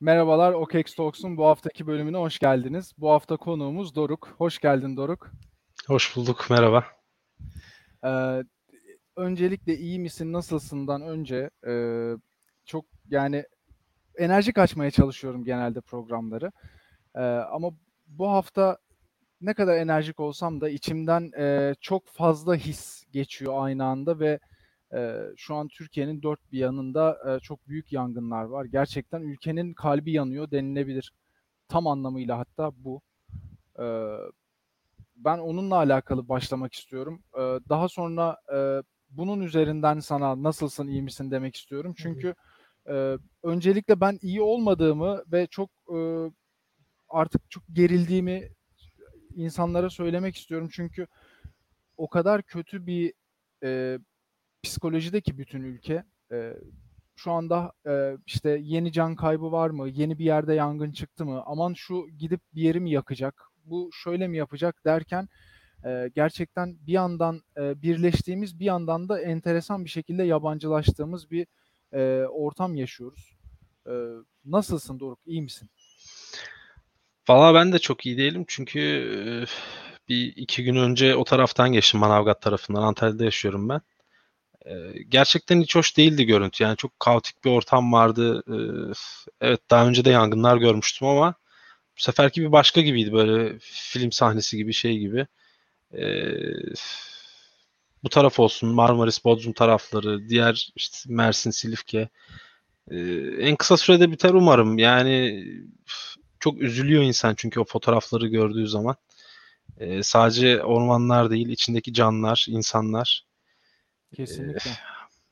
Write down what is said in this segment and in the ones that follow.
Merhabalar, OKEX Talks'un bu haftaki bölümüne hoş geldiniz. Bu hafta konuğumuz Doruk. Hoş geldin Doruk. Hoş bulduk, merhaba. Ee, öncelikle iyi misin, nasılsından önce e, çok yani enerji kaçmaya çalışıyorum genelde programları. Ee, ama bu hafta ne kadar enerjik olsam da içimden e, çok fazla his geçiyor aynı anda ve e, şu an Türkiye'nin dört bir yanında e, çok büyük yangınlar var. Gerçekten ülkenin kalbi yanıyor denilebilir. Tam anlamıyla hatta bu. E, ben onunla alakalı başlamak istiyorum. E, daha sonra e, bunun üzerinden sana nasılsın, iyi misin demek istiyorum. Çünkü e, öncelikle ben iyi olmadığımı ve çok e, artık çok gerildiğimi insanlara söylemek istiyorum. Çünkü o kadar kötü bir e, psikolojideki bütün ülke e, şu anda e, işte yeni can kaybı var mı? Yeni bir yerde yangın çıktı mı? Aman şu gidip bir yeri mi yakacak? Bu şöyle mi yapacak derken e, gerçekten bir yandan e, birleştiğimiz bir yandan da enteresan bir şekilde yabancılaştığımız bir e, ortam yaşıyoruz. E, nasılsın Doruk? İyi misin? Valla ben de çok iyi değilim çünkü bir iki gün önce o taraftan geçtim Manavgat tarafından. Antalya'da yaşıyorum ben. Gerçekten hiç hoş değildi görüntü. Yani çok kaotik bir ortam vardı. Evet daha önce de yangınlar görmüştüm ama bu seferki bir başka gibiydi. Böyle film sahnesi gibi şey gibi. Bu taraf olsun Marmaris, Bodrum tarafları, diğer işte Mersin, Silifke. En kısa sürede biter umarım. Yani çok üzülüyor insan çünkü o fotoğrafları gördüğü zaman. E, sadece ormanlar değil, içindeki canlar, insanlar. Kesinlikle. E,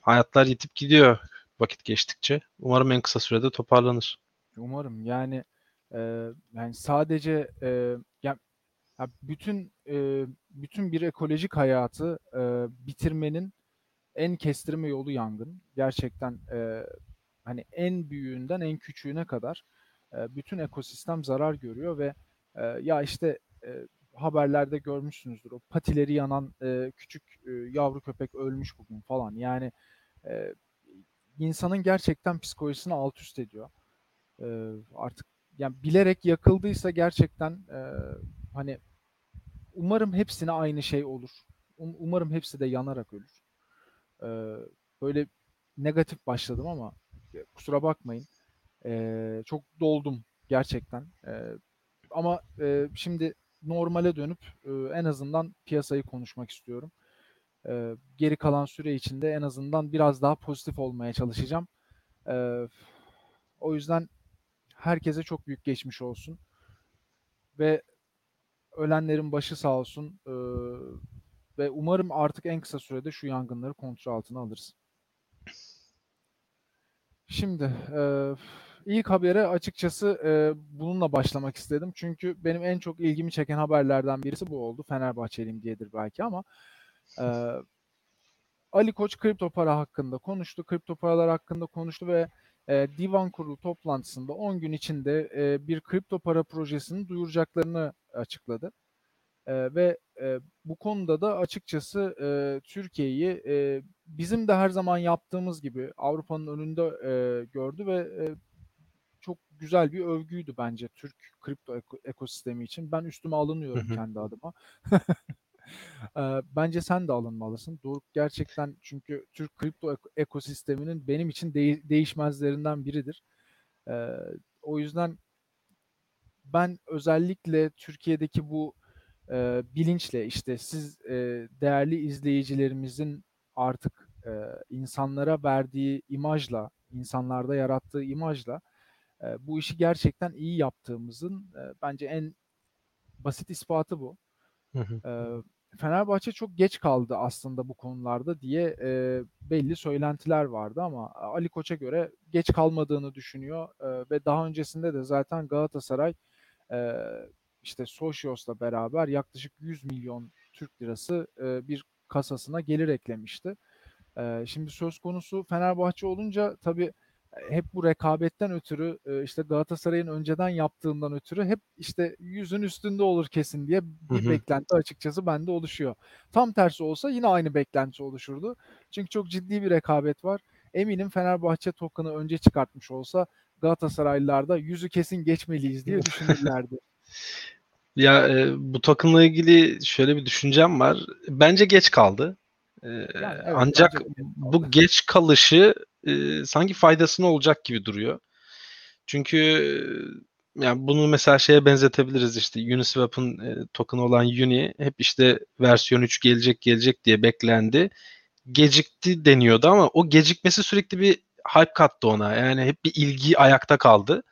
hayatlar yitip gidiyor vakit geçtikçe. Umarım en kısa sürede toparlanır. Umarım. Yani e, yani sadece e, ya, ya bütün e, bütün bir ekolojik hayatı e, bitirmenin en kestirme yolu yangın. Gerçekten e, hani en büyüğünden en küçüğüne kadar bütün ekosistem zarar görüyor ve ya işte haberlerde görmüşsünüzdür o patileri yanan küçük yavru köpek ölmüş bugün falan yani insanın gerçekten psikolojisini alt üst ediyor. artık yani bilerek yakıldıysa gerçekten hani umarım hepsine aynı şey olur. Um, umarım hepsi de yanarak ölür. böyle negatif başladım ama kusura bakmayın. E, çok doldum gerçekten. E, ama e, şimdi normale dönüp e, en azından piyasayı konuşmak istiyorum. E, geri kalan süre içinde en azından biraz daha pozitif olmaya çalışacağım. E, o yüzden herkese çok büyük geçmiş olsun. Ve ölenlerin başı sağ olsun. E, ve umarım artık en kısa sürede şu yangınları kontrol altına alırız. Şimdi e, ilk habere açıkçası e, bununla başlamak istedim. Çünkü benim en çok ilgimi çeken haberlerden birisi bu oldu. Fenerbahçeliyim diyedir belki ama e, Ali Koç kripto para hakkında konuştu. Kripto paralar hakkında konuştu ve e, divan kurulu toplantısında 10 gün içinde e, bir kripto para projesini duyuracaklarını açıkladı. E, ve e, bu konuda da açıkçası e, Türkiye'yi e, bizim de her zaman yaptığımız gibi Avrupa'nın önünde e, gördü ve e, çok güzel bir övgüydü bence Türk kripto eko- ekosistemi için. Ben üstüme alınıyorum kendi adıma. bence sen de alınmalısın. Doğru gerçekten çünkü Türk kripto ekosisteminin benim için de- değişmezlerinden biridir. E, o yüzden ben özellikle Türkiye'deki bu e, bilinçle işte siz e, değerli izleyicilerimizin artık e, insanlara verdiği imajla, insanlarda yarattığı imajla e, bu işi gerçekten iyi yaptığımızın e, bence en basit ispatı bu. Hı hı. E, Fenerbahçe çok geç kaldı aslında bu konularda diye e, belli söylentiler vardı ama Ali Koç'a göre geç kalmadığını düşünüyor e, ve daha öncesinde de zaten Galatasaray e, işte Socios'la beraber yaklaşık 100 milyon Türk lirası e, bir kasasına gelir eklemişti. E, şimdi söz konusu Fenerbahçe olunca tabii hep bu rekabetten ötürü işte Galatasaray'ın önceden yaptığından ötürü hep işte yüzün üstünde olur kesin diye bir hı hı. beklenti açıkçası bende oluşuyor. Tam tersi olsa yine aynı beklenti oluşurdu. Çünkü çok ciddi bir rekabet var. Eminim Fenerbahçe token'ı önce çıkartmış olsa Galatasaraylılar da yüzü kesin geçmeliyiz diye düşünürlerdi. Ya e, bu takımla ilgili şöyle bir düşüncem var. Bence geç kaldı. E, Yani evet, ancak bu geç kalışı e, sanki faydasına olacak gibi duruyor. Çünkü yani bunu mesela şeye benzetebiliriz işte Uniswap'ın e, token olan Uni hep işte versiyon 3 gelecek gelecek diye beklendi. Gecikti deniyordu ama o gecikmesi sürekli bir hype kattı ona. Yani hep bir ilgi ayakta kaldı.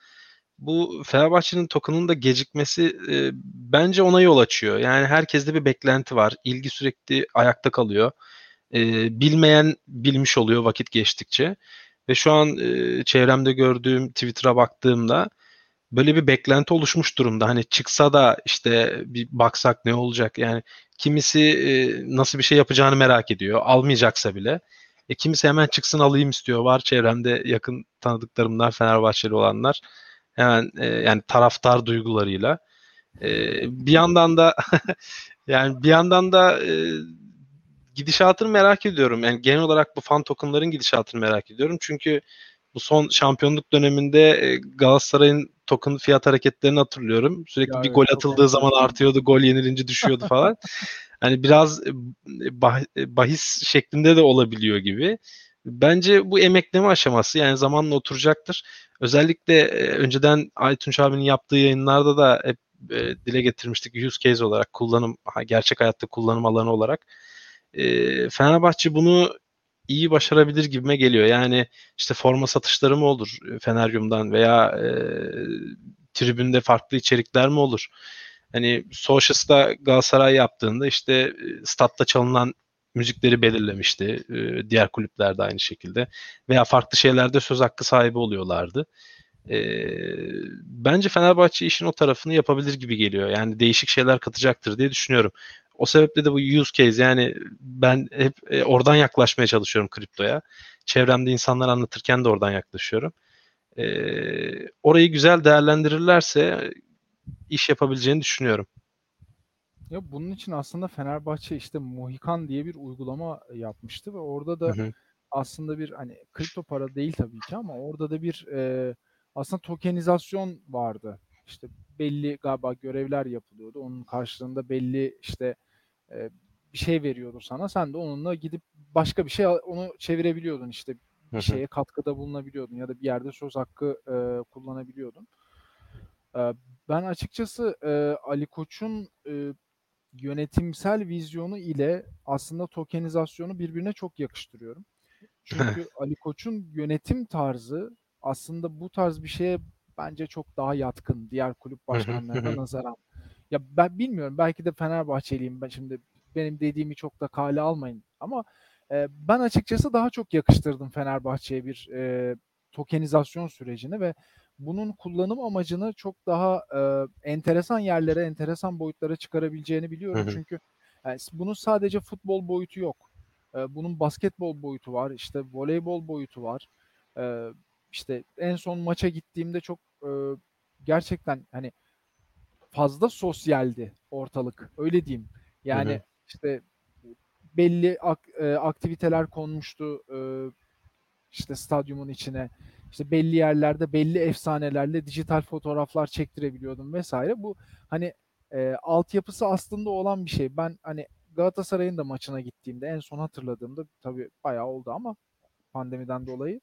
Bu Fenerbahçe'nin token'ın da gecikmesi e, bence ona yol açıyor. Yani herkeste bir beklenti var. İlgi sürekli ayakta kalıyor. E, bilmeyen bilmiş oluyor vakit geçtikçe. Ve şu an e, çevremde gördüğüm Twitter'a baktığımda böyle bir beklenti oluşmuş durumda. Hani çıksa da işte bir baksak ne olacak? Yani kimisi e, nasıl bir şey yapacağını merak ediyor. Almayacaksa bile. E, kimisi hemen çıksın alayım istiyor. Var çevremde yakın tanıdıklarımdan Fenerbahçeli olanlar. Hemen e, yani taraftar duygularıyla. E, bir yandan da yani bir yandan da e, gidişatını merak ediyorum. Yani genel olarak bu fan tokenların gidişatını merak ediyorum. Çünkü bu son şampiyonluk döneminde e, Galatasaray'ın token fiyat hareketlerini hatırlıyorum. Sürekli Ya bir gol atıldığı zaman artıyordu, gol yenilince düşüyordu falan. hani biraz e, e, bahis şeklinde de olabiliyor gibi. Bence bu emekleme aşaması yani zamanla oturacaktır. Özellikle önceden Aytunç abinin yaptığı yayınlarda da hep dile getirmiştik use case olarak kullanım gerçek hayatta kullanım alanı olarak. E, Fenerbahçe bunu iyi başarabilir gibime geliyor. Yani işte forma satışları mı olur Feneryum'dan veya e, tribünde farklı içerikler mi olur? Hani Socials'ta Galatasaray yaptığında işte statta çalınan müzikleri belirlemişti. E, diğer kulüpler de aynı şekilde. Veya farklı şeylerde söz hakkı sahibi oluyorlardı. E, bence Fenerbahçe işin o tarafını yapabilir gibi geliyor. Yani değişik şeyler katacaktır diye düşünüyorum. O sebeple de bu use case yani ben hep e, oradan yaklaşmaya çalışıyorum kriptoya. Çevremde insanlar anlatırken de oradan yaklaşıyorum. E, orayı güzel değerlendirirlerse iş yapabileceğini düşünüyorum. Ya bunun için aslında Fenerbahçe işte Mohikan diye bir uygulama yapmıştı ve orada da Hı hı. aslında bir hani kripto para değil tabii ki ama orada da bir e, aslında tokenizasyon vardı. İşte belli galiba görevler yapılıyordu. Onun karşılığında belli işte e, bir şey veriyordu sana. Sen de onunla gidip başka bir şey onu çevirebiliyordun işte bir şeye katkıda bulunabiliyordun ya da bir yerde söz hakkı e, kullanabiliyordun. E, ben açıkçası e, Ali Koç'un e, yönetimsel vizyonu ile aslında tokenizasyonu birbirine çok yakıştırıyorum. Çünkü Ali Koç'un yönetim tarzı aslında bu tarz bir şeye bence çok daha yatkın diğer kulüp Hı hı, hı başkanlarına hı. nazaran. Ya ben bilmiyorum belki de Fenerbahçeliyim ben şimdi benim dediğimi çok da kale almayın ama e, ben açıkçası daha çok yakıştırdım Fenerbahçe'ye bir e, tokenizasyon sürecini ve bunun kullanım amacını çok daha e, enteresan yerlere, enteresan boyutlara çıkarabileceğini Hı biliyorum. hı. Çünkü yani bunun sadece futbol boyutu yok. E, bunun basketbol boyutu var, işte voleybol boyutu var. E, işte en son maça gittiğimde çok e, gerçekten hani fazla sosyaldi ortalık. Öyle diyeyim. Hı Yani hı. işte belli ak- e, aktiviteler konmuştu e, işte stadyumun içine. İşte belli yerlerde belli efsanelerle dijital fotoğraflar çektirebiliyordum vesaire. Bu hani e, altyapısı aslında olan bir şey. Ben hani Galatasaray'ın da maçına gittiğimde en son hatırladığımda tabii bayağı oldu ama pandemiden dolayı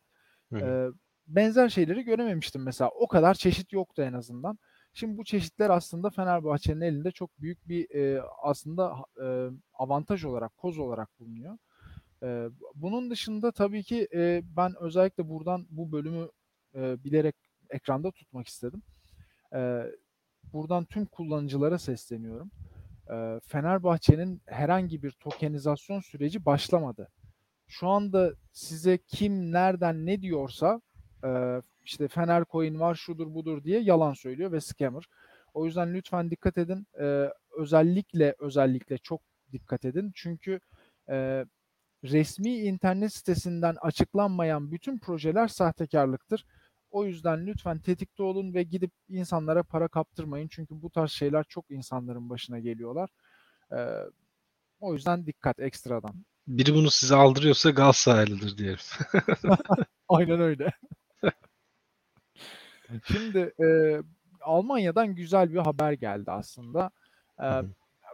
Hı hı. e, benzer şeyleri görememiştim mesela. O kadar çeşit yoktu en azından. Şimdi bu çeşitler aslında Fenerbahçe'nin elinde çok büyük bir e, aslında e, avantaj olarak, koz olarak bulunuyor. E, bunun dışında tabii ki e, ben özellikle buradan bu bölümü e, bilerek ekranda tutmak istedim. E, buradan tüm kullanıcılara sesleniyorum. E, Fenerbahçe'nin herhangi bir tokenizasyon süreci başlamadı. Şu anda size kim nereden ne diyorsa e, işte Fener Coin var şudur budur diye yalan söylüyor ve scammer. O yüzden lütfen dikkat edin. E, özellikle özellikle çok dikkat edin. Çünkü e, resmi internet sitesinden açıklanmayan bütün projeler sahtekarlıktır. O yüzden lütfen tetikte olun ve gidip insanlara para kaptırmayın. Çünkü bu tarz şeyler çok insanların başına geliyorlar. E, o yüzden dikkat ekstradan. Biri bunu size aldırıyorsa Galatasaraylıdır diyelim. Aynen öyle. Şimdi e, Almanya'dan güzel bir haber geldi aslında. E,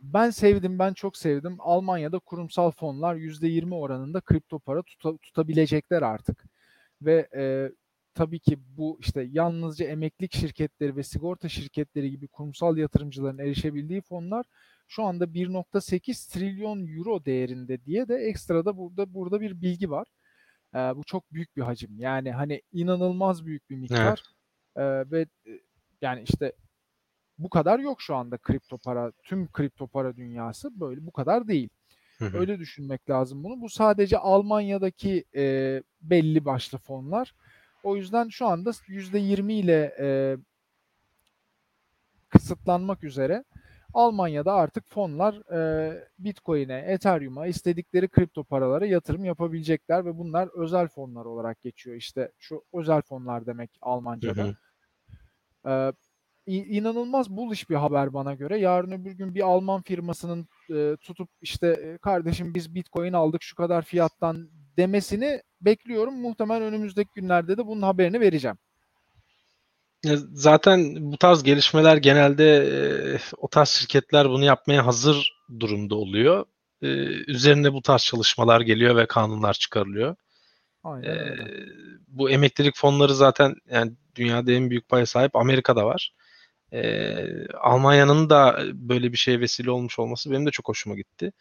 ben sevdim, ben çok sevdim. Almanya'da kurumsal fonlar %20 oranında kripto para tuta, tutabilecekler artık. Ve e, tabii ki bu işte yalnızca emeklilik şirketleri ve sigorta şirketleri gibi kurumsal yatırımcıların erişebildiği fonlar şu anda 1.8 trilyon euro değerinde diye de ekstra burada burada bir bilgi var. E, bu çok büyük bir hacim. Yani hani inanılmaz büyük bir miktar. Evet. E, ve yani işte bu kadar yok şu anda kripto para. Tüm kripto para dünyası böyle bu kadar değil. Hı hı. Öyle düşünmek lazım bunu. Bu sadece Almanya'daki e, belli başlı fonlar. O yüzden şu anda %20 ile e, kısıtlanmak üzere Almanya'da artık fonlar e, Bitcoin'e, Ethereum'a, istedikleri kripto paralara yatırım yapabilecekler ve bunlar özel fonlar olarak geçiyor. İşte şu özel fonlar demek Almanca'da. Hı hı. E, inanılmaz bullish bir haber bana göre. Yarın öbür gün bir Alman firmasının e, tutup işte kardeşim biz Bitcoin aldık şu kadar fiyattan demesini bekliyorum. Muhtemelen önümüzdeki günlerde de bunun haberini vereceğim. Zaten bu tarz gelişmeler genelde e, o tarz şirketler bunu yapmaya hazır durumda oluyor. E, üzerine bu tarz çalışmalar geliyor ve kanunlar çıkarılıyor. Aynen e, bu emeklilik fonları zaten yani dünyada en büyük paya sahip Amerika'da var. E, Almanya'nın da böyle bir şeye vesile olmuş olması benim de çok hoşuma gitti.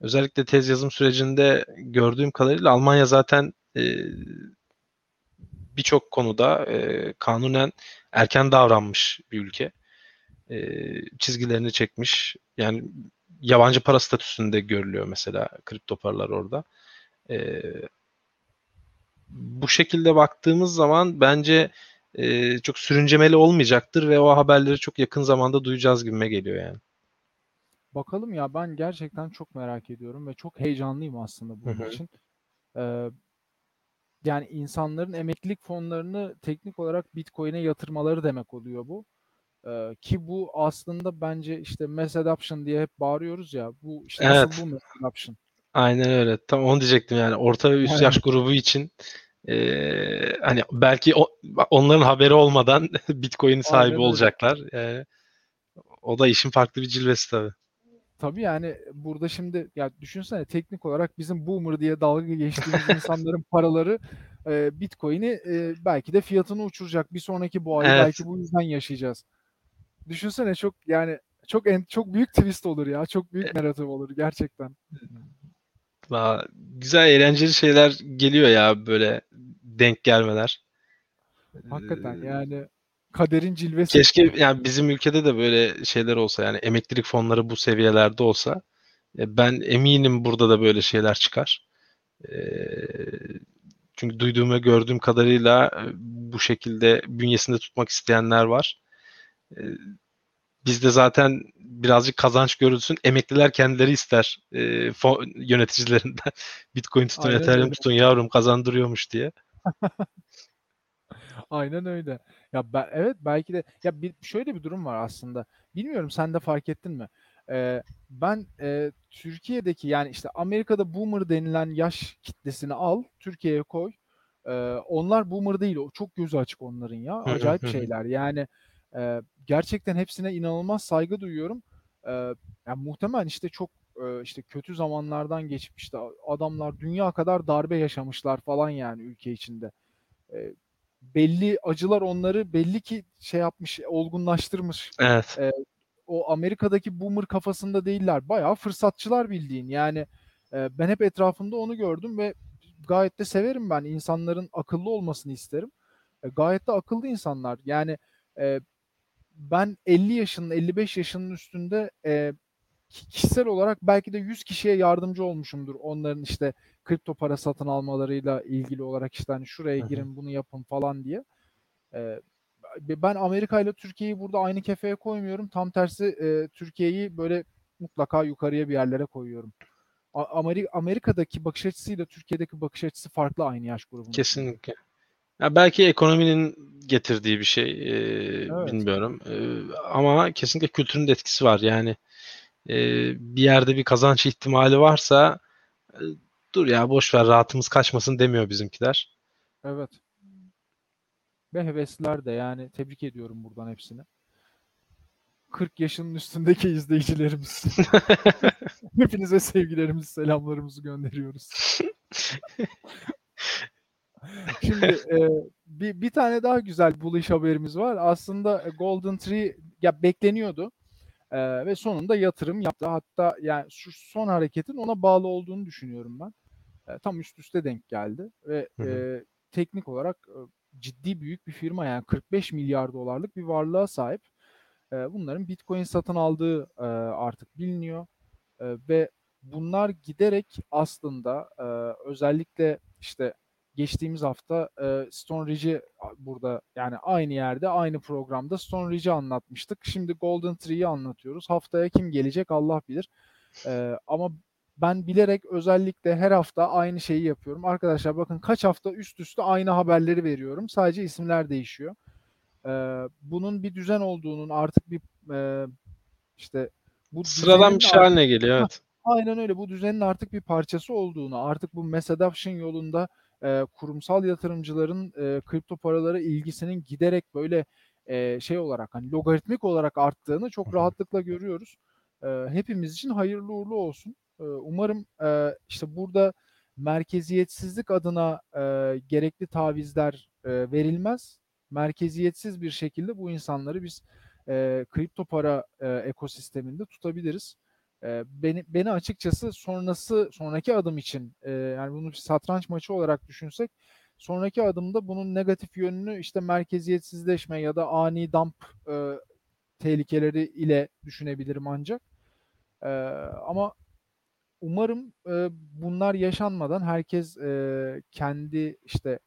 Özellikle tez yazım sürecinde gördüğüm kadarıyla Almanya zaten e, birçok konuda e, kanunen erken davranmış bir ülke. E, çizgilerini çekmiş. Yani yabancı para statüsünde görülüyor mesela kripto paralar orada. E, bu şekilde baktığımız zaman bence e, çok sürüncemeli olmayacaktır ve o haberleri çok yakın zamanda duyacağız gibime geliyor yani. Bakalım ya ben gerçekten çok merak ediyorum ve çok heyecanlıyım aslında bunun Hı-hı. için. Ee, yani insanların emeklilik fonlarını teknik olarak Bitcoin'e yatırmaları demek oluyor bu. Ee, ki bu aslında bence işte mass adoption diye hep bağırıyoruz ya. Bu işte evet. asıl bu mass adoption. Aynen öyle. Tam onu diyecektim yani. Orta ve üst Aynen. yaş grubu için ee, hani belki o, onların haberi olmadan Bitcoin sahibi Aynen olacaklar. Yani, o da işin farklı bir cilvesi tabii. Tabii yani burada şimdi ya düşünsene teknik olarak bizim boomer diye dalga geçtiğimiz insanların paraları e, Bitcoin'i e, belki de fiyatını uçuracak. Bir sonraki bu ay evet. belki bu yüzden yaşayacağız. Düşünsene çok yani çok en, çok büyük twist olur ya. Çok büyük e olur gerçekten. Daha güzel eğlenceli şeyler geliyor ya böyle denk gelmeler. Hakikaten yani kaderin cilvesi. Keşke yani bizim ülkede de böyle şeyler olsa yani emeklilik fonları bu seviyelerde olsa e, ben eminim burada da böyle şeyler çıkar. E, çünkü duyduğum ve gördüğüm kadarıyla e, bu şekilde bünyesinde tutmak isteyenler var. Bizde zaten birazcık kazanç görülsün. Emekliler kendileri ister fon, yöneticilerinden. Bitcoin tutun, Aynen Ethereum öyle. tutun yavrum kazandırıyormuş diye. Aynen öyle. Ya ben, evet belki de ya bir, şöyle bir durum var aslında. Bilmiyorum sen de fark ettin mi? Ee, ben e, Türkiye'deki yani işte Amerika'da boomer denilen yaş kitlesini al, Türkiye'ye koy. Ee, onlar boomer değil. O çok gözü açık onların ya. Acayip şeyler. Yani e, gerçekten hepsine inanılmaz saygı duyuyorum. E, yani muhtemelen işte çok e, işte kötü zamanlardan geçip işte adamlar dünya kadar darbe yaşamışlar falan yani ülke içinde. E, belli acılar onları belli ki şey yapmış, olgunlaştırmış. Evet. E, o Amerika'daki boomer kafasında değiller. Bayağı fırsatçılar bildiğin. Yani e, ben hep etrafımda onu gördüm ve gayet de severim ben. insanların akıllı olmasını isterim. E, gayet de akıllı insanlar. Yani e, ben 50 yaşının 55 yaşının üstünde e, kişisel olarak belki de 100 kişiye yardımcı olmuşumdur. Onların işte kripto para satın almalarıyla ilgili olarak işte hani şuraya girin bunu yapın falan diye. E, ben Amerika ile Türkiye'yi burada aynı kefeye koymuyorum. Tam tersi e, Türkiye'yi böyle mutlaka yukarıya bir yerlere koyuyorum. Amerika, Amerika'daki bakış açısıyla Türkiye'deki bakış açısı farklı aynı yaş grubunda. Kesinlikle. Ya belki ekonominin getirdiği bir şey e, evet. bilmiyorum. E, ama kesinlikle kültürün de etkisi var. Yani e, bir yerde bir kazanç ihtimali varsa e, dur ya boş ver rahatımız kaçmasın demiyor bizimkiler. Evet. ve hevesliler de yani tebrik ediyorum buradan hepsini. 40 yaşının üstündeki izleyicilerimiz. Hepinize sevgilerimizi, selamlarımızı gönderiyoruz. Şimdi e, bir, bir tane daha güzel buluş haberimiz var. Aslında Golden Tree ya bekleniyordu. E, ve sonunda yatırım yaptı. Hatta yani şu son hareketin ona bağlı olduğunu düşünüyorum ben. E, tam üst üste denk geldi ve e, teknik olarak e, ciddi büyük bir firma yani 45 milyar dolarlık bir varlığa sahip. E, bunların Bitcoin satın aldığı e, artık biliniyor e, ve bunlar giderek aslında e, özellikle işte geçtiğimiz hafta e, Stone Ridge'i burada yani aynı yerde aynı programda Stone Ridge'i anlatmıştık. Şimdi Golden Tree'yi anlatıyoruz. Haftaya kim gelecek Allah bilir. E, ama ben bilerek özellikle her hafta aynı şeyi yapıyorum. Arkadaşlar bakın kaç hafta üst üste aynı haberleri veriyorum. Sadece isimler değişiyor. E, bunun bir düzen olduğunun artık bir e, işte bu sıradan bir şey haline geliyor evet. Aynen öyle. Bu düzenin artık bir parçası olduğunu, artık bu mass adoption yolunda e, kurumsal yatırımcıların e, kripto paralara ilgisinin giderek böyle e, şey olarak hani logaritmik olarak arttığını çok rahatlıkla görüyoruz. E, hepimiz için hayırlı uğurlu olsun. E, umarım e, işte burada merkeziyetsizlik adına e, gerekli tavizler e, verilmez. Merkeziyetsiz bir şekilde bu insanları biz e, kripto para e, ekosisteminde tutabiliriz beni beni açıkçası sonrası sonraki adım için e, yani bunu bir satranç maçı olarak düşünsek sonraki adımda bunun negatif yönünü işte merkeziyetsizleşme ya da ani dump e, tehlikeleri ile düşünebilirim ancak. E, ama umarım e, bunlar yaşanmadan herkes e, kendi işte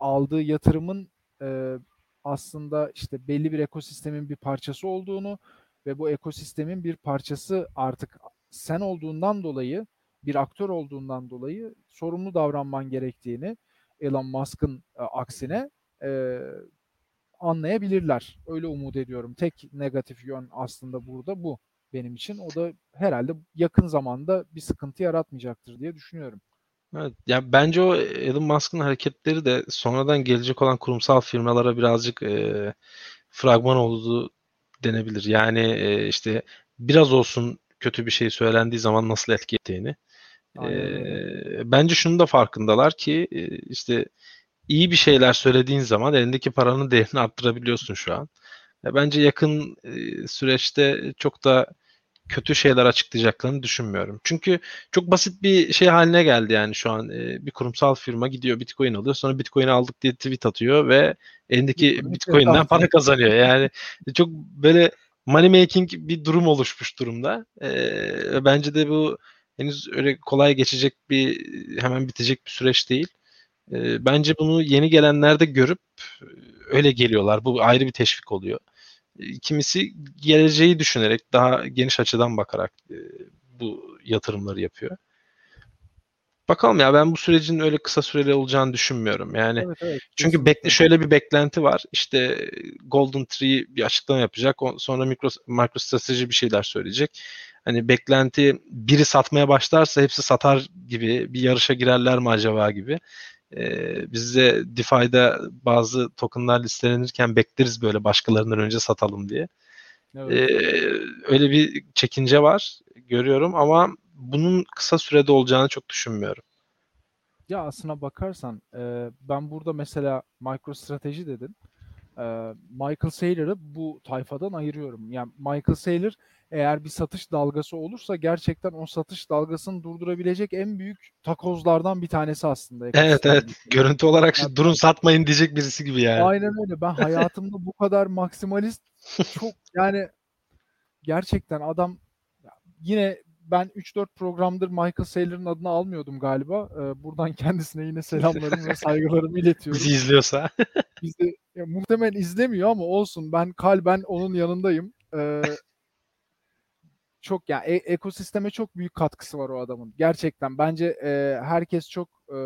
aldığı yatırımın e, aslında işte belli bir ekosistemin bir parçası olduğunu ve bu ekosistemin bir parçası artık sen olduğundan dolayı bir aktör olduğundan dolayı sorumlu davranman gerektiğini Elon Musk'ın e, aksine e, anlayabilirler. Öyle umut ediyorum. Tek negatif yön aslında burada bu benim için. O da herhalde yakın zamanda bir sıkıntı yaratmayacaktır diye düşünüyorum. Evet, ya bence o Elon Musk'ın hareketleri de sonradan gelecek olan kurumsal firmalara birazcık e, fragman oldu denebilir. Yani e, işte biraz olsun kötü bir şey söylendiği zaman nasıl etki ettiğini. E, bence şunu da farkındalar ki e, işte iyi bir şeyler söylediğin zaman elindeki paranın değerini arttırabiliyorsun şu an. E, bence yakın e, süreçte çok da kötü şeyler açıklayacaklarını düşünmüyorum. Çünkü çok basit bir şey haline geldi yani şu an e, bir kurumsal firma gidiyor Bitcoin alıyor sonra Bitcoin aldık diye tweet atıyor ve elindeki Bitcoin'den para kazanıyor. Yani çok böyle money making bir durum oluşmuş durumda. E, bence de bu henüz öyle kolay geçecek bir hemen bitecek bir süreç değil. E, bence bunu yeni gelenler de görüp öyle geliyorlar. Bu ayrı bir teşvik oluyor kimisi geleceği düşünerek daha geniş açıdan bakarak e, bu yatırımları yapıyor. Bakalım ya ben bu sürecin öyle kısa süreli olacağını düşünmüyorum. Yani evet, evet, çünkü bekle şöyle bir beklenti var. İşte Golden Tree bir açıklama yapacak. Sonra mikro MicroStrateji bir şeyler söyleyecek. Hani beklenti biri satmaya başlarsa hepsi satar gibi bir yarışa girerler mi acaba gibi. Ee, biz de DeFi'de bazı tokenlar listelenirken bekleriz böyle başkalarından önce satalım diye. Evet. Ee, öyle bir çekince var görüyorum ama bunun kısa sürede olacağını çok düşünmüyorum. Ya aslına bakarsan e, ben burada mesela MicroStrateji dedin. E, Michael Saylor'ı bu tayfadan ayırıyorum. Yani Michael Saylor eğer bir satış dalgası olursa gerçekten o satış dalgasını durdurabilecek en büyük takozlardan bir tanesi aslında. Evet evet. Görüntü olarak yani, durun satmayın diyecek birisi gibi yani. Aynen öyle. Ben hayatımda bu kadar maksimalist çok yani gerçekten adam yine ben 3-4 programdır Michael Saylor'ın adını almıyordum galiba. Ee, buradan kendisine yine selamlarımı ve saygılarımı iletiyorum. Bizi izliyorsa. Bizi ya, muhtemelen izlemiyor ama olsun. Ben kalben onun yanındayım. Ee, çok yani e- ekosisteme çok büyük katkısı var o adamın. Gerçekten bence e, herkes çok e,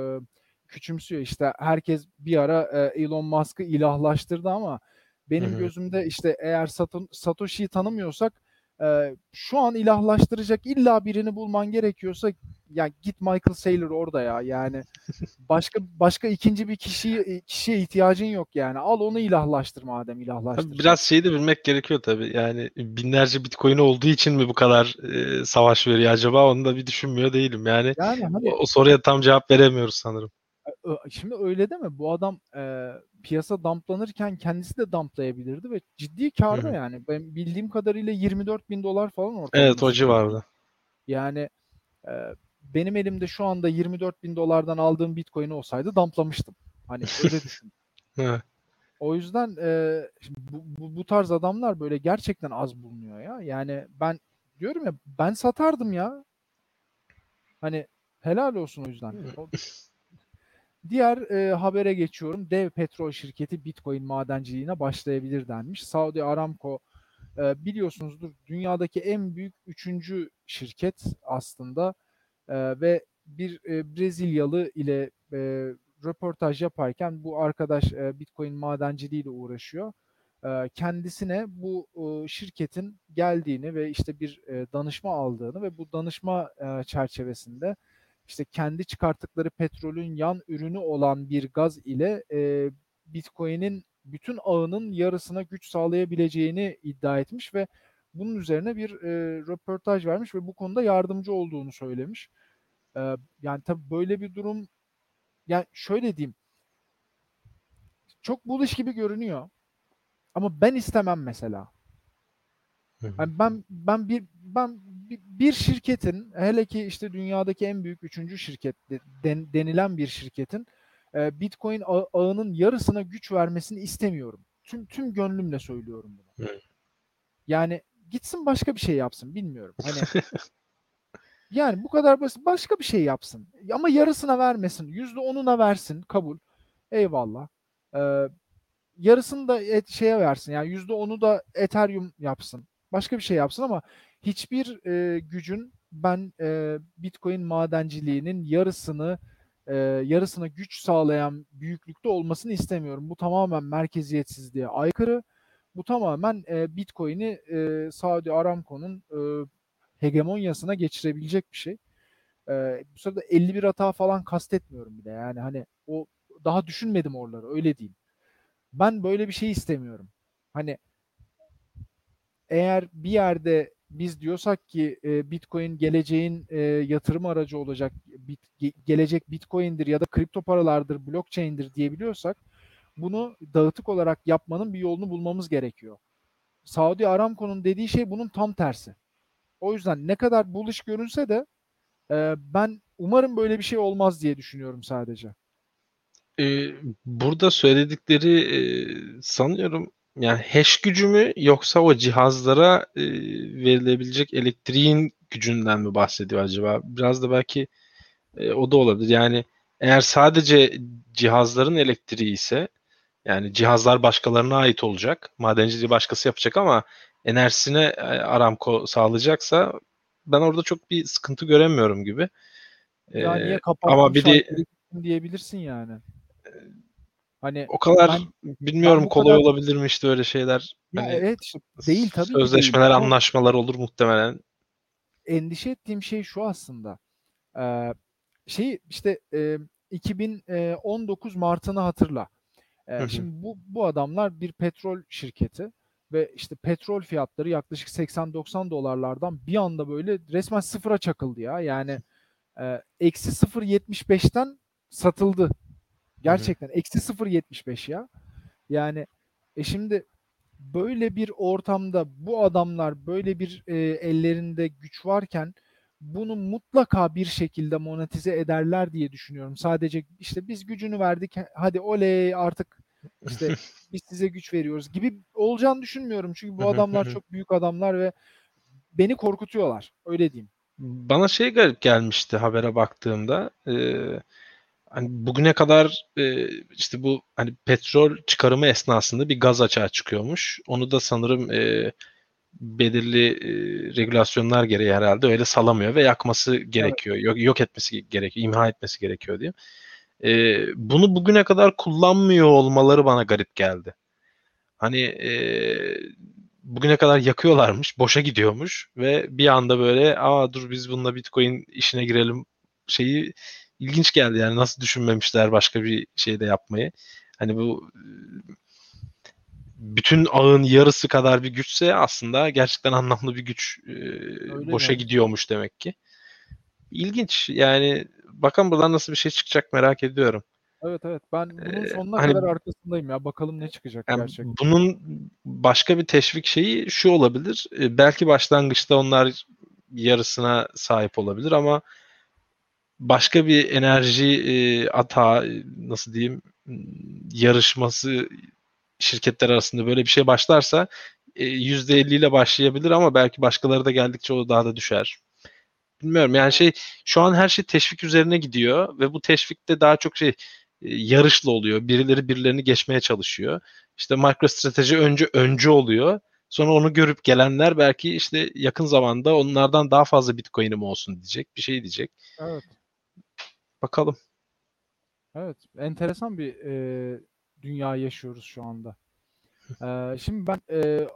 küçümsüyor. İşte herkes bir ara e, Elon Musk'ı ilahlaştırdı ama benim Hı-hı. gözümde işte eğer Sato- Satoshi'yi tanımıyorsak e, şu an ilahlaştıracak illa birini bulman gerekiyorsa ya git Michael Saylor orada ya yani başka başka ikinci bir kişiye kişiye ihtiyacın yok yani al onu ilahlaştır madem ilahlaştır. Tabii biraz şeyi de bilmek gerekiyor tabii. Yani binlerce Bitcoin olduğu için mi bu kadar e, savaş veriyor acaba onu da bir düşünmüyor değilim. Yani, Yani hani o, o soruya tam cevap veremiyoruz sanırım. Şimdi öyle deme. Bu adam e, piyasa dumplanırken kendisi de dumplayabilirdi ve ciddi kârda Hı hı. yani. Ben bildiğim kadarıyla 24 bin dolar falan Evet o ortalaması. civarda. Yani e, benim elimde şu anda 24 bin dolardan aldığım Bitcoin olsaydı dumplamıştım. Hani öyle düşün. Evet. O yüzden e, şimdi bu, bu, bu tarz adamlar böyle gerçekten az bulunuyor ya. Yani ben diyorum ya ben satardım ya. Hani helal olsun o yüzden. O- Diğer e, habere geçiyorum. Dev petrol şirketi Bitcoin madenciliğine başlayabilir denmiş. Saudi Aramco e, biliyorsunuzdur dünyadaki en büyük üçüncü şirket aslında E, ve bir e, Brezilyalı ile e, röportaj yaparken bu arkadaş e, Bitcoin madenciliğiyle uğraşıyor. E, kendisine bu e, şirketin geldiğini ve işte bir e, danışma aldığını ve bu danışma e, çerçevesinde işte kendi çıkarttıkları petrolün yan ürünü olan bir gaz ile e, Bitcoin'in bütün ağının yarısına güç sağlayabileceğini iddia etmiş ve bunun üzerine bir e, röportaj vermiş ve bu konuda yardımcı olduğunu söylemiş. E, yani tabii böyle bir durum yani şöyle diyeyim çok buluş gibi görünüyor ama ben istemem mesela. Hı hı. Yani ben ben bir ben bir- bir şirketin hele ki işte dünyadaki en büyük üçüncü şirket de- den- denilen bir şirketin e, Bitcoin ağı- ağının yarısına güç vermesini istemiyorum. Tüm tüm gönlümle söylüyorum bunu. Hı. Yani gitsin başka bir şey yapsın bilmiyorum. Hani yani bu kadar basit başka bir şey yapsın. Ama yarısına vermesin. Yüzde onuna versin. Kabul. Eyvallah. Ee, yarısını da et, şeye versin. Yani yüzde onu da Ethereum yapsın. Başka bir şey yapsın ama hiçbir e, gücün ben e, Bitcoin madenciliğinin yarısını e, yarısına güç sağlayan büyüklükte olmasını istemiyorum. Bu tamamen merkeziyetsizliğe aykırı. Bu tamamen e, Bitcoin'i e, Saudi Aramco'nun e, hegemonyasına geçirebilecek bir şey. E, bu sırada 51 hata falan kastetmiyorum bile. Yani hani o daha düşünmedim oraları öyle diyeyim. Ben böyle bir şey istemiyorum. Hani eğer bir yerde biz diyorsak ki e, Bitcoin geleceğin e, yatırım aracı olacak, bit, ge- gelecek Bitcoin'dir ya da kripto paralardır, blockchain'dir diyebiliyorsak bunu dağıtık olarak yapmanın bir yolunu bulmamız gerekiyor. Saudi Aramco'nun dediği şey bunun tam tersi. O yüzden ne kadar bullish görünse de e, ben umarım böyle bir şey olmaz diye düşünüyorum sadece. Ee, burada söyledikleri e, sanıyorum yani hash gücü mü yoksa o cihazlara e, verilebilecek elektriğin gücünden mi bahsediyor acaba? Biraz da belki e, o da olabilir. Yani eğer sadece cihazların elektriği ise yani cihazlar başkalarına ait olacak. Madenciliği başkası yapacak ama enerjisine e, Aramco sağlayacaksa ben orada çok bir sıkıntı göremiyorum gibi. Ya Ee, niye ama bir de diyebilirsin yani. Hani o kadar ben bilmiyorum bu kolay kadar- olabilir mi işte öyle şeyler. ya Hani evet işte değil tabii değil. Sözleşmeler, Ama anlaşmalar olur muhtemelen. endişe ettiğim şey şu aslında. Ee, şey işte e, 2019 Mart'ını hatırla. Ee, Hı hı. şimdi bu bu adamlar bir petrol şirketi ve işte petrol fiyatları yaklaşık 80-90 dolarlardan bir anda böyle resmen sıfıra çakıldı ya. Yani eksi 0.75'ten satıldı. Gerçekten eksi 0.75 ya. Yani e şimdi böyle bir ortamda bu adamlar böyle bir e, ellerinde güç varken bunu mutlaka bir şekilde monetize ederler diye düşünüyorum. Sadece işte biz gücünü verdik hadi oley artık işte biz size güç veriyoruz gibi olacağını düşünmüyorum. Çünkü bu adamlar çok büyük adamlar ve beni korkutuyorlar. Öyle diyeyim. Bana şey garip gelmişti habere baktığımda. Ee, hani bugüne kadar e, işte bu hani petrol çıkarımı esnasında bir gaz açığa çıkıyormuş. Onu da sanırım e, belirli e, regülasyonlar gereği herhalde öyle salamıyor ve yakması gerekiyor. Yok, yok etmesi gerekiyor, imha etmesi gerekiyor diye. E, bunu bugüne kadar kullanmıyor olmaları bana garip geldi. Hani e, bugüne kadar yakıyorlarmış, boşa gidiyormuş ve bir anda böyle aa dur biz bununla Bitcoin işine girelim şeyi ilginç geldi yani nasıl düşünmemişler başka bir şey de yapmayı. Hani bu bütün ağın yarısı kadar bir güçse aslında gerçekten anlamlı bir güç e, boşa mi? gidiyormuş demek ki. İlginç yani bakalım buradan nasıl bir şey çıkacak merak ediyorum. Evet evet ben bunun sonuna ee, hani, kadar arkasındayım ya bakalım ne çıkacak yani gerçekten. Bunun başka bir teşvik şeyi şu olabilir. Belki başlangıçta onlar yarısına sahip olabilir ama başka bir enerji e, ata nasıl diyeyim yarışması şirketler arasında böyle bir şey başlarsa %50 ile başlayabilir ama belki başkaları da geldikçe o daha da düşer. Bilmiyorum yani şey şu an her şey teşvik üzerine gidiyor ve bu teşvikte daha çok şey yarışla oluyor. Birileri birilerini geçmeye çalışıyor. İşte MicroStrateji önce öncü oluyor. Sonra onu görüp gelenler belki işte yakın zamanda onlardan daha fazla Bitcoin'im olsun diyecek. Bir şey diyecek. Evet. Bakalım. Evet. Enteresan bir e, dünya yaşıyoruz şu anda. E, şimdi ben e,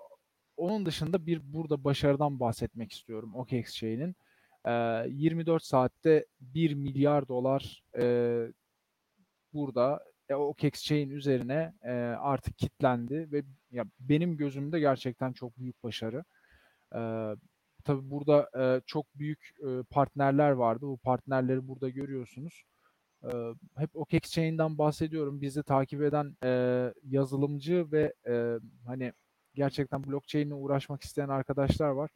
onun dışında bir burada başarıdan bahsetmek istiyorum OKEx şeyinin. E, 24 saatte 1 milyar dolar e, burada e, OKEx chain üzerine e, artık kitlendi ve ya benim gözümde gerçekten çok büyük başarı. E, tabii burada e, çok büyük e, partnerler vardı. Bu partnerleri burada görüyorsunuz. E, hep OKEx chain'den bahsediyorum. Bizi takip eden e, yazılımcı ve e, hani gerçekten blockchain'le uğraşmak isteyen arkadaşlar var.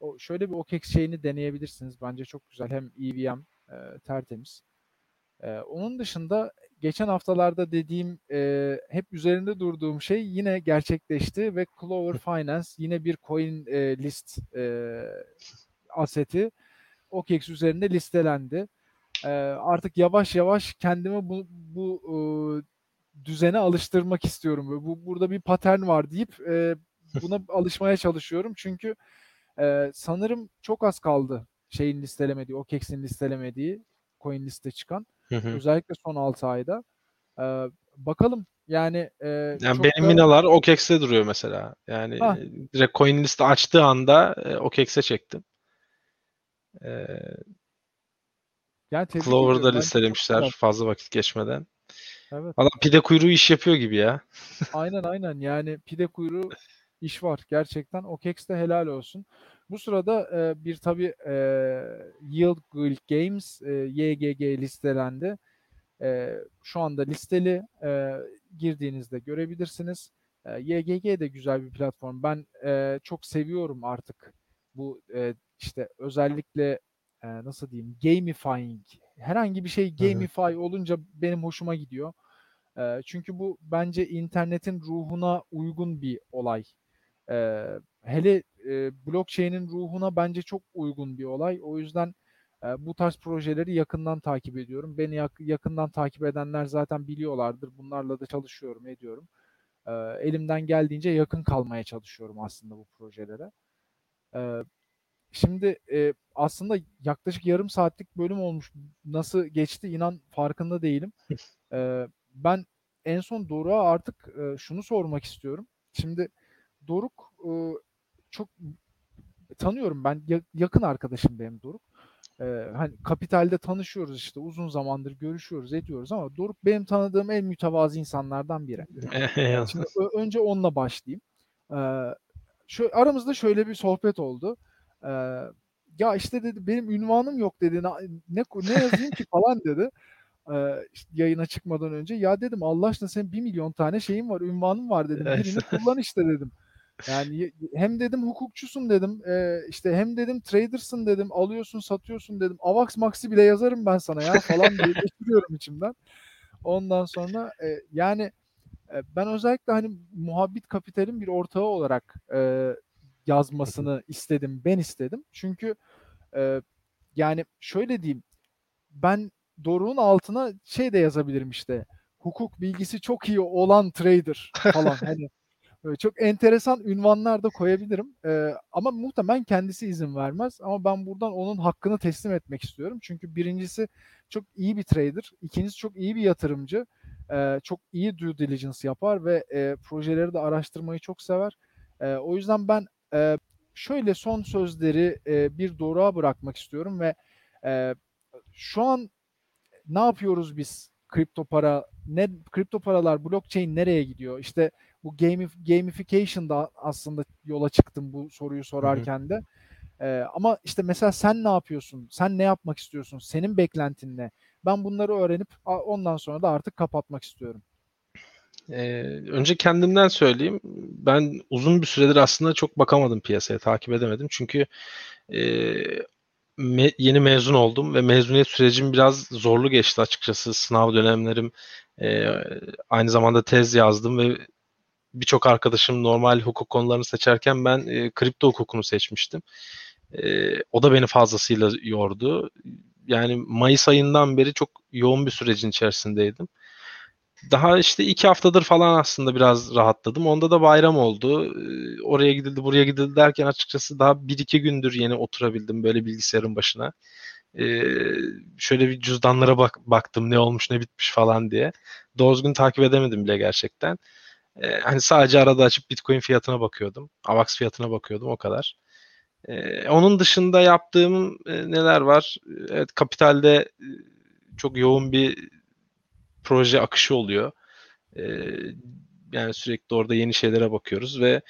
O şöyle bir OKEx chain'i deneyebilirsiniz. Bence çok güzel. Hem EVM e, tertemiz. E, onun dışında geçen haftalarda dediğim e, hep üzerinde durduğum şey yine gerçekleşti ve Clover Finance yine bir coin e, list e, aseti OKEX üzerinde listelendi. E, artık yavaş yavaş kendimi bu, bu e, düzene alıştırmak istiyorum. Bu burada bir patern var deyip e, buna alışmaya çalışıyorum. Çünkü e, sanırım çok az kaldı şeyin listelemediği, OKEX'in listelemediği coin liste çıkan. Hı hı. Özellikle son 6 ayda. Ee, bakalım yani, e, yani benim da... minalar OKEX'te duruyor mesela. Yani ha. direkt coin liste açtığı anda e, OKEX'e çektim. Ee, yani Clover'da listelemişler fazla vakit geçmeden. Evet. Valla pide kuyruğu iş yapıyor gibi ya. aynen aynen yani pide kuyruğu iş var gerçekten. OKEX'te helal olsun. Bu sırada e, bir tabi e, Yield Guild Games e, YGG listelendi. E, şu anda listeli e, girdiğinizde görebilirsiniz. E, YGG de güzel bir platform. Ben e, çok seviyorum artık bu e, işte özellikle e, nasıl diyeyim gamifying herhangi bir şey gamify olunca benim hoşuma gidiyor. E, çünkü bu bence internetin ruhuna uygun bir olay. E, hele e, blockchain'in ruhuna bence çok uygun bir olay. O yüzden e, bu tarz projeleri yakından takip ediyorum. Beni yak- yakından takip edenler zaten biliyorlardır. Bunlarla da çalışıyorum, ediyorum. E, elimden geldiğince yakın kalmaya çalışıyorum aslında bu projelere. E, şimdi e, aslında yaklaşık yarım saatlik bölüm olmuş. Nasıl geçti inan farkında değilim. E, ben en son Doruk'a artık e, şunu sormak istiyorum. Şimdi Doruk e, çok tanıyorum ben yakın arkadaşım benim Doruk. Ee, hani kapitalde tanışıyoruz işte uzun zamandır görüşüyoruz ediyoruz ama Doruk benim tanıdığım en mütevazı insanlardan biri. Şimdi önce onunla başlayayım. Ee, şu aramızda şöyle bir sohbet oldu. Ee, ya işte dedi benim ünvanım yok dedi. Ne ne yazayım ki falan dedi. Ee, işte yayına çıkmadan önce ya dedim Allah aşkına senin bir milyon tane şeyin var, ünvanın var dedim. Birini kullan işte dedim. Yani hem dedim hukukçusun dedim, e, işte hem dedim tradersın dedim, alıyorsun satıyorsun dedim. Avax Max'i bile yazarım ben sana ya falan diye geçiriyorum içimden. Ondan sonra e, yani e, ben özellikle hani muhabbet kapitalin bir ortağı olarak e, yazmasını istedim, ben istedim. Çünkü e, yani şöyle diyeyim, ben Doruk'un altına şey de yazabilirim işte. Hukuk bilgisi çok iyi olan trader falan. hani çok enteresan ünvanlar da koyabilirim. Ee, ama muhtemelen kendisi izin vermez. Ama ben buradan onun hakkını teslim etmek istiyorum. Çünkü birincisi çok iyi bir trader. ikincisi çok iyi bir yatırımcı. Ee, çok iyi due diligence yapar ve e, projeleri de araştırmayı çok sever. E, o yüzden ben e, şöyle son sözleri e, bir doğruğa bırakmak istiyorum ve e, şu an ne yapıyoruz biz? Kripto para, ne kripto paralar, blockchain nereye gidiyor? İşte bu gamif gamification'da aslında yola çıktım bu soruyu sorarken de. Ee, ama işte mesela sen ne yapıyorsun? Sen ne yapmak istiyorsun? Senin beklentin ne? Ben bunları öğrenip ondan sonra da artık kapatmak istiyorum. Ee, önce kendimden söyleyeyim. Ben uzun bir süredir aslında çok bakamadım piyasaya, takip edemedim. Çünkü e, me, yeni mezun oldum ve mezuniyet sürecim biraz zorlu geçti açıkçası. Sınav dönemlerim, e, aynı zamanda tez yazdım ve birçok arkadaşım normal hukuk konularını seçerken ben e, kripto hukukunu seçmiştim. E, o da beni fazlasıyla yordu. Yani Mayıs ayından beri çok yoğun bir sürecin içerisindeydim. Daha işte iki haftadır falan aslında biraz rahatladım. Onda da bayram oldu. Ee, oraya gidildi, buraya gidildi derken açıkçası daha bir iki gündür yeni oturabildim böyle bilgisayarın başına. Ee, şöyle bir cüzdanlara bak baktım ne olmuş ne bitmiş falan diye. Doğru gün takip edemedim bile gerçekten. Ee, hani sadece arada açıp Bitcoin fiyatına bakıyordum. AVAX fiyatına bakıyordum o kadar. Ee, onun dışında yaptığım e, neler var? Evet kapitalde e, çok yoğun bir proje akışı oluyor. E, yani sürekli orada yeni şeylere bakıyoruz ve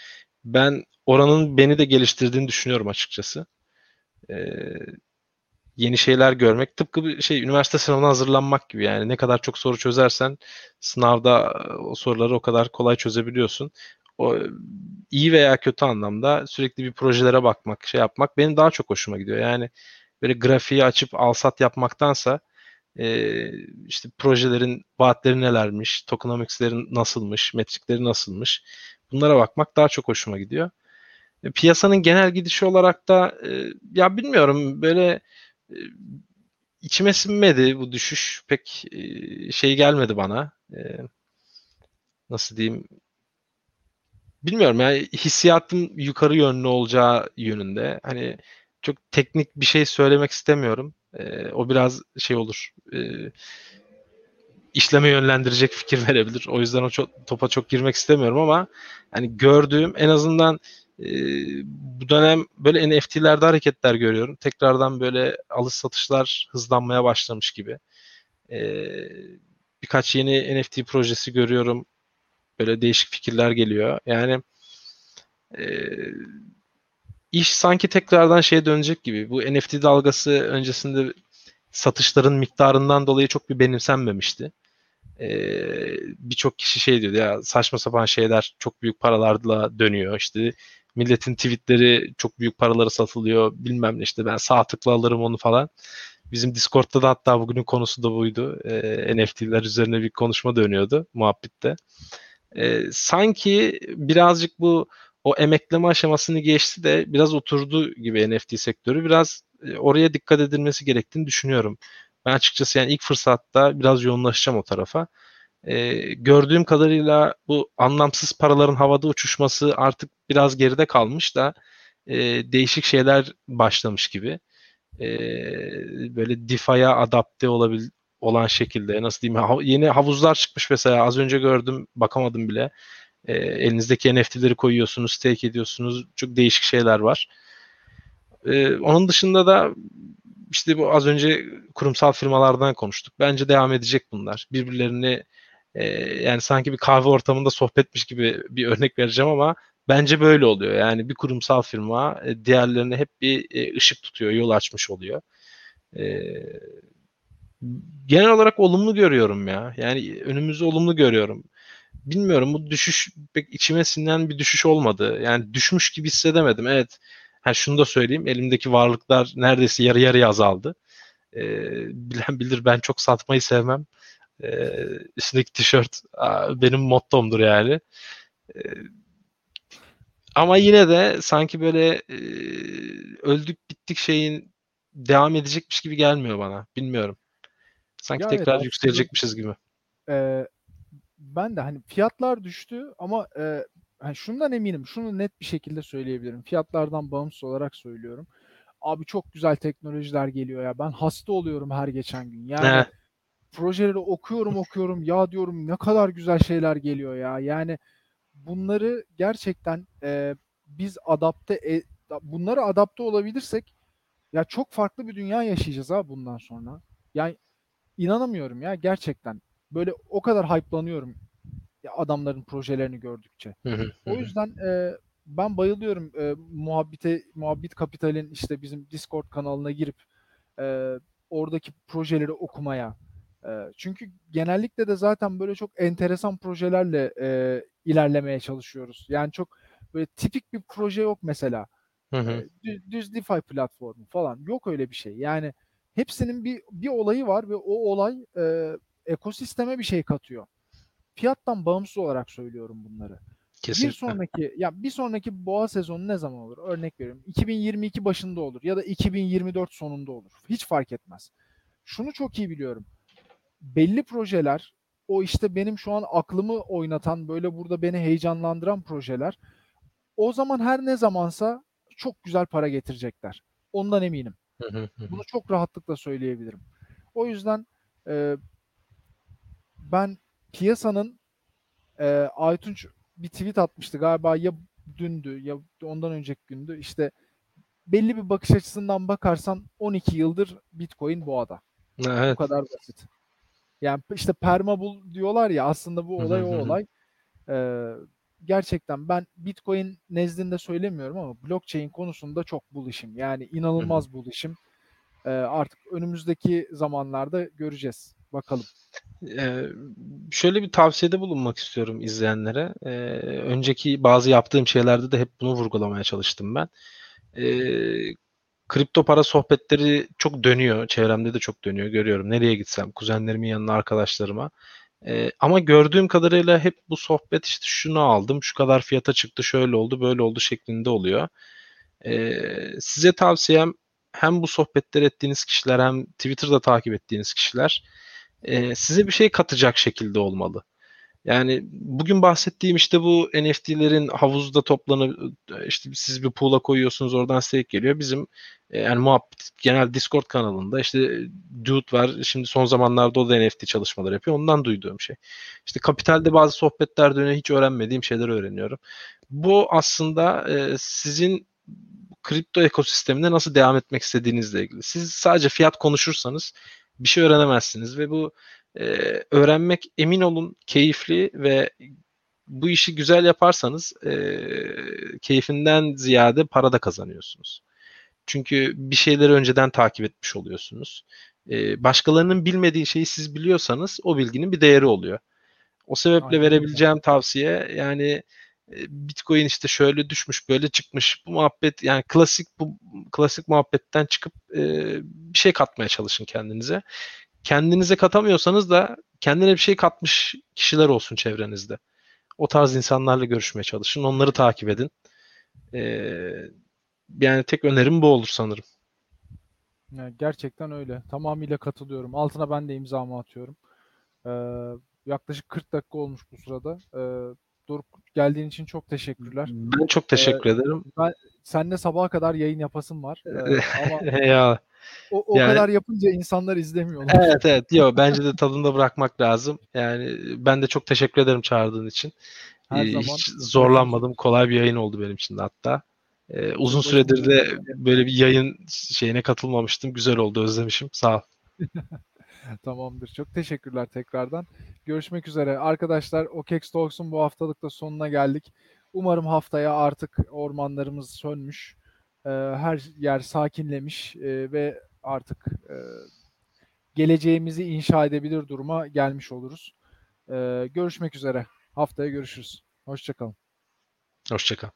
ben oranın beni de geliştirdiğini düşünüyorum açıkçası. E, yeni şeyler görmek tıpkı bir şey üniversite sınavına hazırlanmak gibi yani ne kadar çok soru çözersen sınavda o soruları o kadar kolay çözebiliyorsun. O iyi veya kötü anlamda sürekli bir projelere bakmak, şey yapmak benim daha çok hoşuma gidiyor. Yani böyle grafiği açıp alsat yapmaktansa e, işte projelerin vaatleri nelermiş, tokenomics'lerin nasılmış, metrikleri nasılmış bunlara bakmak daha çok hoşuma gidiyor. E, piyasanın genel gidişi olarak da e, ya bilmiyorum böyle e, içime sinmedi bu düşüş pek e, şey gelmedi bana. E, nasıl diyeyim bilmiyorum yani hissiyatım yukarı yönlü olacağı yönünde. Hani çok teknik bir şey söylemek istemiyorum. E, o biraz şey olur. E, işleme yönlendirecek fikir verebilir. O yüzden o çok, topa çok girmek istemiyorum ama yani gördüğüm en azından e, bu dönem böyle NFT'lerde hareketler görüyorum. Tekrardan böyle alış satışlar hızlanmaya başlamış gibi. E, birkaç yeni NFT projesi görüyorum. Böyle değişik fikirler geliyor. Yani e, iş sanki tekrardan şeye dönecek gibi. Bu NFT dalgası öncesinde satışların miktarından dolayı çok bir benimsenmemişti. Ee, Birçok kişi şey diyordu ya saçma sapan şeyler çok büyük paralarla dönüyor. İşte milletin tweetleri çok büyük paraları satılıyor. Bilmem ne işte ben sağ tıkla alırım onu falan. Bizim Discord'da da hatta bugünün konusu da buydu. Ee, NFT'ler üzerine bir konuşma dönüyordu muhabbitte. Ee, sanki birazcık bu o emekleme aşamasını geçti de biraz oturdu gibi NFT sektörü. Biraz e, oraya dikkat edilmesi gerektiğini düşünüyorum. Ben açıkçası yani ilk fırsatta biraz yoğunlaşacağım o tarafa. Ee, gördüğüm kadarıyla bu anlamsız paraların havada uçuşması artık biraz geride kalmış da e, değişik şeyler başlamış gibi. E, böyle DeFi'ye adapte olabil olan şekilde nasıl diyeyim yeni havuzlar çıkmış mesela az önce gördüm bakamadım bile e, elinizdeki NFT'leri koyuyorsunuz, stake ediyorsunuz. Çok değişik şeyler var. E, onun dışında da işte bu az önce kurumsal firmalardan konuştuk. Bence devam edecek bunlar. Birbirlerini e, yani sanki bir kahve ortamında sohbetmiş gibi bir örnek vereceğim ama bence böyle oluyor. Yani bir kurumsal firma e, diğerlerine hep bir e, ışık tutuyor, yol açmış oluyor. E, genel olarak olumlu görüyorum ya. Yani önümüzü olumlu görüyorum bilmiyorum bu düşüş pek içime sinen bir düşüş olmadı. Yani düşmüş gibi hissedemedim. Evet. Ha şunu da söyleyeyim. Elimdeki varlıklar neredeyse yarı yarıya azaldı. Ee, bilen bilir ben çok satmayı sevmem. Ee, üstündeki tişört benim mottomdur yani. Ee, ama yine de sanki böyle e, öldük bittik şeyin devam edecekmiş gibi gelmiyor bana. Bilmiyorum. Sanki ya tekrar evet, yükselecekmişiz gibi. E, ben de hani fiyatlar düştü ama e, hani şundan eminim. Şunu net bir şekilde söyleyebilirim. Fiyatlardan bağımsız olarak söylüyorum. Abi çok güzel teknolojiler geliyor ya. Ben hasta oluyorum her geçen gün. Yani. Projeleri okuyorum okuyorum. ya diyorum ne kadar güzel şeyler geliyor ya. Yani bunları gerçekten e, biz adapte e, bunları adapte olabilirsek ya çok farklı bir dünya yaşayacağız ha bundan sonra. Yani inanamıyorum ya gerçekten. Böyle o kadar hype'lanıyorum ya adamların projelerini gördükçe. O yüzden e, ben bayılıyorum e, muhabbite muhabbit kapitalin işte bizim Discord kanalına girip e, oradaki projeleri okumaya. E, çünkü genellikle de zaten böyle çok enteresan projelerle e, ilerlemeye çalışıyoruz. Yani çok böyle tipik bir proje yok mesela. Hı hı. Düz, düz DeFi platformu falan. Yok öyle bir şey. Yani hepsinin bir bir olayı var ve o olay e, ekosisteme bir şey katıyor. Fiyattan bağımsız olarak söylüyorum bunları. Bir Kesinlikle. sonraki ya bir sonraki boğa sezonu ne zaman olur? Örnek veriyorum. 2022 başında olur ya da 2024 sonunda olur. Hiç fark etmez. Şunu çok iyi biliyorum. Belli projeler o işte benim şu an aklımı oynatan böyle burada beni heyecanlandıran projeler o zaman her ne zamansa çok güzel para getirecekler. Ondan eminim. Bunu çok rahatlıkla söyleyebilirim. O yüzden e, ben piyasanın e, Aytunç bir tweet atmıştı galiba ya dündü ya ondan önceki gündü. İşte belli bir bakış açısından bakarsan 12 yıldır Bitcoin boğada. Bu Evet. kadar basit. Yani işte permabul diyorlar ya aslında bu Hı hı, olay o hı olay. Ee, gerçekten ben Bitcoin nezdinde söylemiyorum ama blockchain konusunda çok bullish'im. Yani inanılmaz bullish'im. Ee, artık önümüzdeki zamanlarda göreceğiz. Bakalım. Ee, şöyle bir tavsiyede bulunmak istiyorum izleyenlere. Ee, önceki bazı yaptığım şeylerde de hep bunu vurgulamaya çalıştım ben. Ee, kripto para sohbetleri çok dönüyor. Çevremde de çok dönüyor. Görüyorum. Nereye gitsem, kuzenlerimin yanına, arkadaşlarıma. Ee, ama gördüğüm kadarıyla hep bu sohbet işte şunu aldım, şu kadar fiyata çıktı, şöyle oldu, böyle oldu şeklinde oluyor. Ee, size tavsiyem hem bu sohbetler ettiğiniz kişiler hem Twitter'da takip ettiğiniz kişiler e, size bir şey katacak şekilde olmalı. Yani bugün bahsettiğim işte bu NFT'lerin havuzda toplanıp işte siz bir pool'a koyuyorsunuz oradan stake geliyor. Bizim e, yani muhabbet genel Discord kanalında işte Dude var. Şimdi son zamanlarda o da NFT çalışmalar yapıyor. Ondan duyduğum şey. İşte kapitalde bazı sohbetler dönüyor. Hiç öğrenmediğim şeyler öğreniyorum. Bu aslında e, sizin kripto ekosistemine nasıl devam etmek istediğinizle ilgili. Siz sadece fiyat konuşursanız bir şey öğrenemezsiniz ve bu e, öğrenmek emin olun keyifli ve bu işi güzel yaparsanız e, keyfinden ziyade para da kazanıyorsunuz. Çünkü bir şeyleri önceden takip etmiş oluyorsunuz. E, başkalarının bilmediği şeyi siz biliyorsanız o bilginin bir değeri oluyor. O sebeple Aynen verebileceğim tavsiye yani Bitcoin işte şöyle düşmüş böyle çıkmış bu muhabbet yani klasik bu klasik muhabbetten çıkıp e, bir şey katmaya çalışın kendinize. Kendinize katamıyorsanız da kendine bir şey katmış kişiler olsun çevrenizde. O tarz insanlarla görüşmeye çalışın. Onları takip edin. E, yani tek önerim bu olur sanırım. Yani gerçekten öyle. Tamamıyla katılıyorum. Altına ben de imzamı atıyorum. Ee, yaklaşık 40 dakika olmuş bu sırada. Ee, Doruk geldiğin için çok teşekkürler. Ben çok teşekkür Ee, ederim. Ben seninle sabaha kadar yayın yapasım var. Ee, ama ya o, o Yani- kadar yapınca insanlar izlemiyorlar. Evet evet. Yo bence de tadında bırakmak lazım. Yani ben de çok teşekkür ederim çağırdığın için. Her Ee, zaman. hiç zorlanmadım. Kolay bir yayın oldu benim için de hatta. Ee, uzun süredir de böyle bir yayın şeyine katılmamıştım. Güzel oldu. Özlemişim. Sağ ol. Tamamdır. Çok teşekkürler tekrardan. Görüşmek üzere. Arkadaşlar OKEX Talks'un bu haftalık da sonuna geldik. Umarım haftaya artık ormanlarımız sönmüş. Ee, her yer sakinlemiş ee, ve artık e, geleceğimizi inşa edebilir duruma gelmiş oluruz. Ee, görüşmek üzere. Haftaya görüşürüz. Hoşçakalın. Hoşçakal.